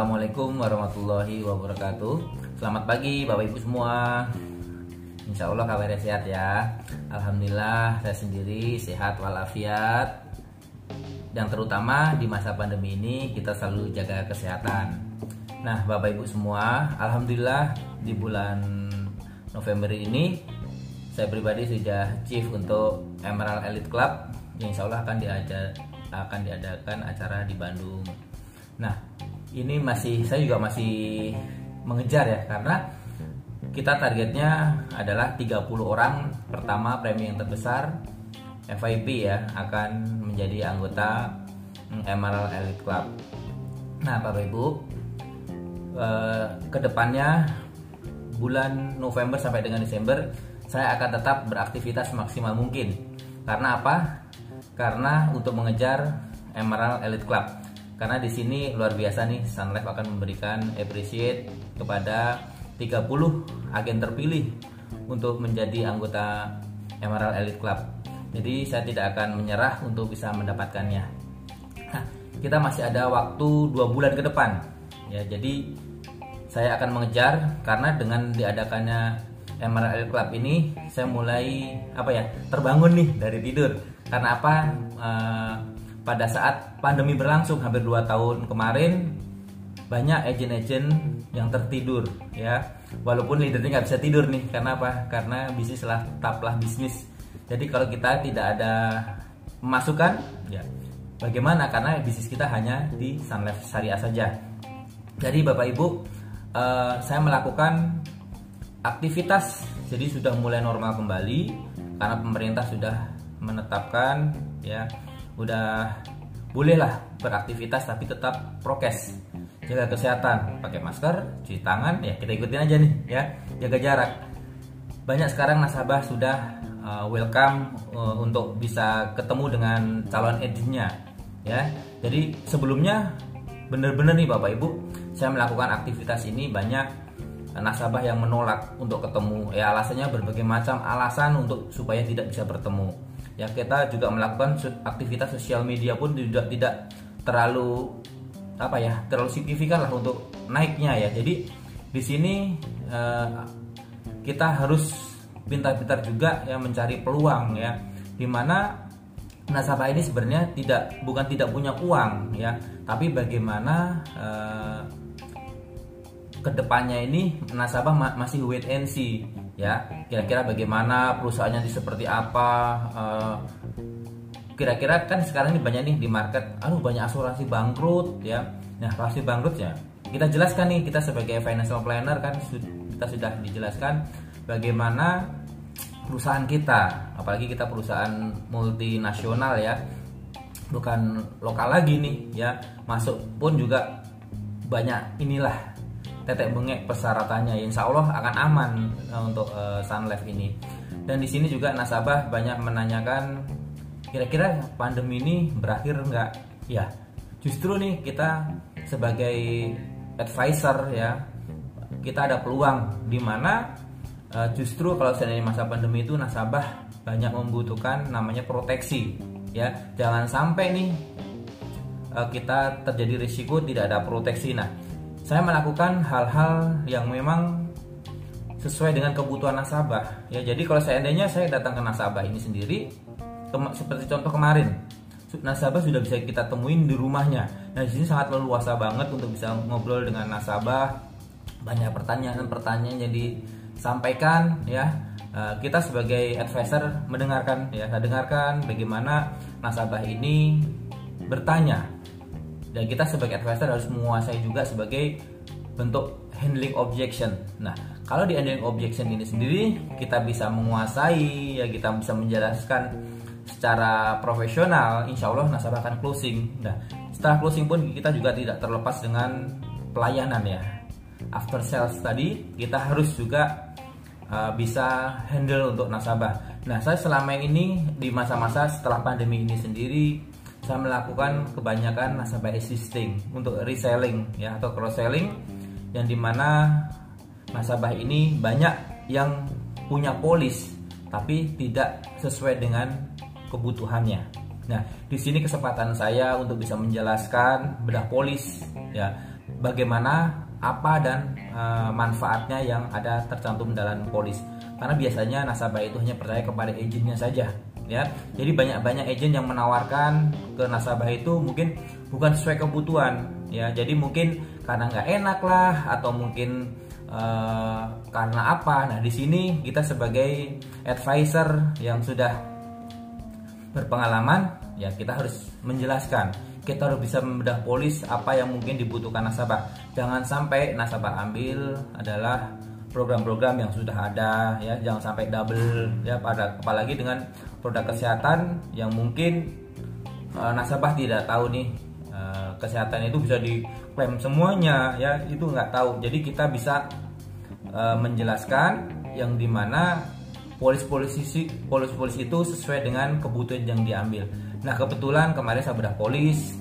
Assalamualaikum warahmatullahi wabarakatuh. Selamat pagi Bapak Ibu semua. Insya Allah kabarnya sehat ya. Alhamdulillah saya sendiri sehat walafiat. Dan terutama di masa pandemi ini kita selalu jaga kesehatan. Nah Bapak Ibu semua Alhamdulillah di bulan November ini Saya pribadi sudah chief untuk Emerald Elite Club Yang insya Allah akan diajar akan diadakan acara di Bandung. Nah, ini masih saya juga masih mengejar ya karena kita targetnya adalah 30 orang pertama premi yang terbesar FIP ya akan menjadi anggota Emerald Elite Club. Nah, Bapak Ibu, eh, ke depannya bulan November sampai dengan Desember saya akan tetap beraktivitas maksimal mungkin. Karena apa? karena untuk mengejar Emerald Elite Club. Karena di sini luar biasa nih Sun Life akan memberikan appreciate kepada 30 agen terpilih untuk menjadi anggota Emerald Elite Club. Jadi saya tidak akan menyerah untuk bisa mendapatkannya. Nah, kita masih ada waktu dua bulan ke depan. Ya, jadi saya akan mengejar karena dengan diadakannya Emerald Elite Club ini saya mulai apa ya terbangun nih dari tidur karena apa uh, pada saat pandemi berlangsung hampir 2 tahun kemarin banyak agent-agent yang tertidur ya. Walaupun leadernya nggak bisa tidur nih karena apa? Karena bisnis lah tetaplah bisnis. Jadi kalau kita tidak ada masukan ya bagaimana? Karena bisnis kita hanya di Sun Life Syariah saja. Jadi Bapak Ibu uh, saya melakukan aktivitas. Jadi sudah mulai normal kembali karena pemerintah sudah menetapkan ya udah bolehlah beraktivitas tapi tetap prokes. Jaga kesehatan pakai masker cuci tangan ya kita ikutin aja nih ya. Jaga jarak. Banyak sekarang nasabah sudah uh, welcome uh, untuk bisa ketemu dengan calon agentnya ya. Jadi sebelumnya benar-benar nih bapak ibu saya melakukan aktivitas ini banyak nasabah yang menolak untuk ketemu. Ya alasannya berbagai macam alasan untuk supaya tidak bisa bertemu ya kita juga melakukan aktivitas sosial media pun juga tidak terlalu apa ya terlalu signifikan lah untuk naiknya ya. Jadi di sini eh, kita harus pintar-pintar juga ya mencari peluang ya di mana nasabah ini sebenarnya tidak bukan tidak punya uang ya tapi bagaimana eh, ke depannya ini nasabah ma masih wait and see ya kira-kira bagaimana perusahaannya di seperti apa eh, kira-kira uh, kan sekarang ini banyak nih di market aduh banyak asuransi bangkrut ya. Nah asuransi bangkrut ya kita jelaskan nih kita sebagai financial planner kan kita sudah dijelaskan bagaimana perusahaan kita apalagi kita perusahaan multinasional ya bukan lokal lagi nih ya. Masuk pun juga banyak inilah tetek bengek persyaratannya. Insya Allah akan aman uh, untuk uh, Sun Life ini. Dan di sini juga nasabah banyak menanyakan kira-kira pandemi ini berakhir nggak? Ya justru nih kita sebagai advisor ya kita ada peluang di mana uh, justru kalau seandainya masa pandemi itu nasabah banyak membutuhkan namanya proteksi ya. Jangan sampai nih kita terjadi risiko tidak ada proteksi. Nah saya melakukan hal-hal yang memang sesuai dengan kebutuhan nasabah. Ya jadi kalau seandainya saya datang ke nasabah ini sendiri seperti contoh kemarin nasabah sudah bisa kita temuin di rumahnya. Nah di sini sangat leluasa banget untuk bisa ngobrol dengan nasabah. Banyak pertanyaan-pertanyaan yang disampaikan ya. Eh, kita sebagai advisor mendengarkan ya. Saya dengarkan bagaimana nasabah ini bertanya dan kita sebagai advisor harus menguasai juga sebagai bentuk handling objection. Nah, kalau di handling objection ini sendiri kita bisa menguasai ya kita bisa menjelaskan secara profesional, insya Allah nasabah akan closing. Nah, setelah closing pun kita juga tidak terlepas dengan pelayanan ya. After sales tadi kita harus juga uh, bisa handle untuk nasabah. Nah, saya selama ini di masa-masa setelah pandemi ini sendiri saya melakukan kebanyakan nasabah existing untuk reselling ya atau cross selling yang di mana nasabah ini banyak yang punya polis tapi tidak sesuai dengan kebutuhannya. Nah, di sini kesempatan saya untuk bisa menjelaskan bedah polis ya bagaimana apa dan uh, manfaatnya yang ada tercantum dalam polis. Karena biasanya nasabah itu hanya percaya kepada agennya saja, ya. Jadi banyak-banyak agen yang menawarkan ke nasabah itu mungkin bukan sesuai kebutuhan, ya. Jadi mungkin karena nggak enak lah atau mungkin uh, karena apa? Nah di sini kita sebagai advisor yang sudah berpengalaman, ya kita harus menjelaskan kita harus bisa membedah polis apa yang mungkin dibutuhkan nasabah. Jangan sampai nasabah ambil adalah program-program yang sudah ada ya, jangan sampai double ya pada apalagi dengan produk kesehatan yang mungkin uh, nasabah tidak tahu nih uh, kesehatan itu bisa diklaim semuanya ya, itu nggak tahu. Jadi kita bisa uh, menjelaskan yang di mana polis-polisi polis-polisi itu sesuai dengan kebutuhan yang diambil. Nah kebetulan kemarin saya bedah polis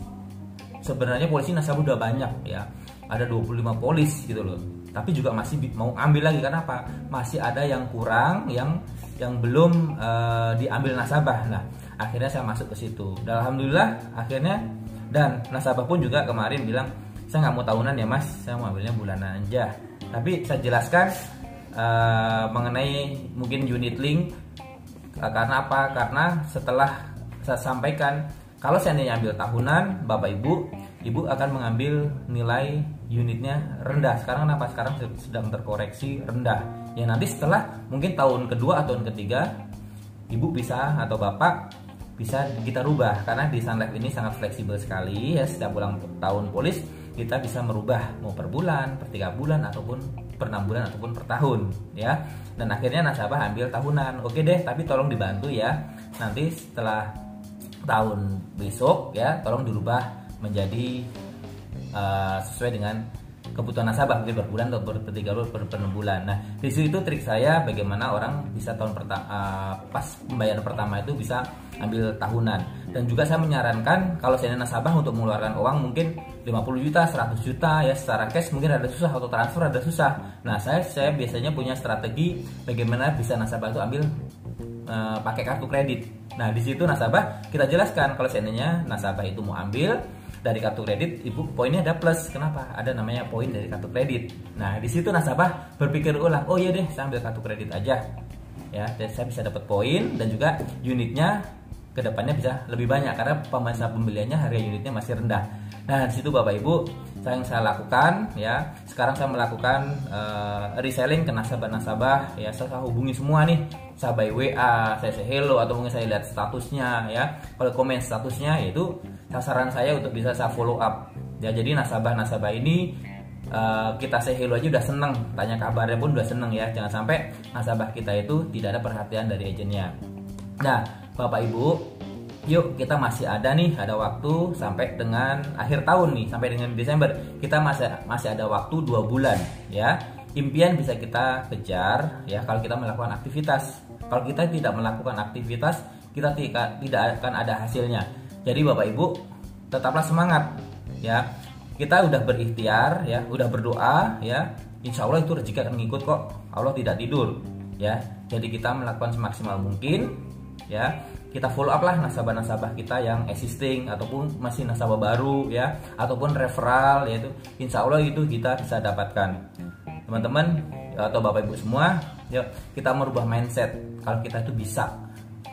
sebenarnya polisi nasabah udah banyak ya ada 25 polis gitu loh. Tapi juga masih mau ambil lagi karena apa? Masih ada yang kurang yang yang belum uh, diambil nasabah. Nah akhirnya saya masuk ke situ. Dan alhamdulillah akhirnya dan nasabah pun juga kemarin bilang saya nggak mau tahunan ya mas. Saya mau ambilnya bulanan aja. Tapi saya jelaskan uh, mengenai mungkin unit link uh, karena apa? Karena setelah saya sampaikan kalau seandainya ambil tahunan bapak ibu ibu akan mengambil nilai unitnya rendah. Sekarang kenapa? Sekarang sedang terkoreksi rendah. Ya nanti setelah mungkin tahun kedua atau tahun ketiga ibu bisa atau bapak bisa kita rubah. Karena di Sunlife ini sangat fleksibel sekali ya. Setiap ulang tahun polis kita bisa merubah mau per bulan per tiga bulan ataupun per enam bulan ataupun per tahun ya. Dan akhirnya nasabah ambil tahunan. Oke deh tapi tolong dibantu ya. Nanti setelah tahun besok ya tolong dirubah menjadi uh, sesuai dengan kebutuhan nasabah mungkin per bulan atau per bulan per, per bulan. Nah di situ itu trik saya bagaimana orang bisa tahun pertama uh, pas pembayaran pertama itu bisa ambil tahunan dan juga saya menyarankan kalau saya nasabah untuk mengeluarkan uang mungkin 50 juta 100 juta ya secara cash mungkin ada susah atau transfer ada susah. Nah saya saya biasanya punya strategi bagaimana bisa nasabah itu ambil uh, pakai kartu kredit. Nah di situ nasabah kita jelaskan kalau seandainya nasabah itu mau ambil dari kartu kredit ibu poinnya ada plus. Kenapa? Ada namanya poin dari kartu kredit. Nah di situ nasabah berpikir ulang oh iya deh saya ambil kartu kredit aja. Ya dan saya bisa dapat poin dan juga unitnya ke depannya bisa lebih banyak karena masa pembeliannya harga unitnya masih rendah. Nah di situ bapak ibu saya yang saya lakukan ya sekarang saya melakukan uh, reselling ke nasabah-nasabah ya saya hubungi semua nih. Saya by WA saya say hello atau mungkin saya lihat statusnya ya. Kalau komen statusnya yaitu sasaran saya untuk bisa saya follow up. Ya jadi nasabah-nasabah ini uh, kita say hello aja udah seneng tanya kabarnya pun udah seneng ya. Jangan sampai nasabah kita itu tidak ada perhatian dari agennya. Nah bapak ibu yuk kita masih ada nih ada waktu sampai dengan akhir tahun nih sampai dengan Desember. Kita masih masih ada waktu dua bulan ya. Impian bisa kita kejar ya kalau kita melakukan aktivitas. Kalau kita tidak melakukan aktivitas kita tidak tidak akan ada hasilnya jadi Bapak Ibu tetaplah semangat ya. Kita udah berikhtiar ya, udah berdoa ya. Insya Allah itu rezeki akan ngikut kok. Allah tidak tidur ya. Jadi kita melakukan semaksimal mungkin ya. Kita follow up lah nasabah-nasabah kita yang existing ataupun masih nasabah baru ya, ataupun referral yaitu insya Allah itu kita bisa dapatkan. Teman-teman atau bapak ibu semua, yuk kita merubah mindset kalau kita itu bisa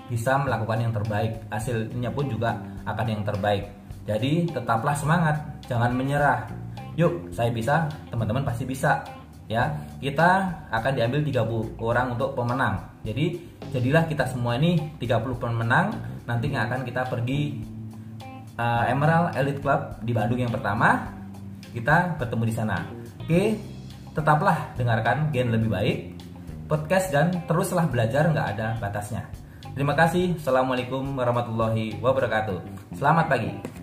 bisa melakukan yang terbaik. Hasilnya pun juga akan yang terbaik. Jadi tetaplah semangat jangan menyerah. Yuk saya bisa teman-teman pasti bisa ya. Kita akan diambil 30 orang untuk pemenang. Jadi jadilah kita semua ini 30 pemenang nanti yang akan kita pergi uh, Emerald Elite Club di Bandung yang pertama. Kita bertemu di sana. Oke tetaplah dengarkan Gen lebih baik podcast dan teruslah belajar nggak ada batasnya Terima kasih. Assalamualaikum warahmatullahi wabarakatuh. Selamat pagi.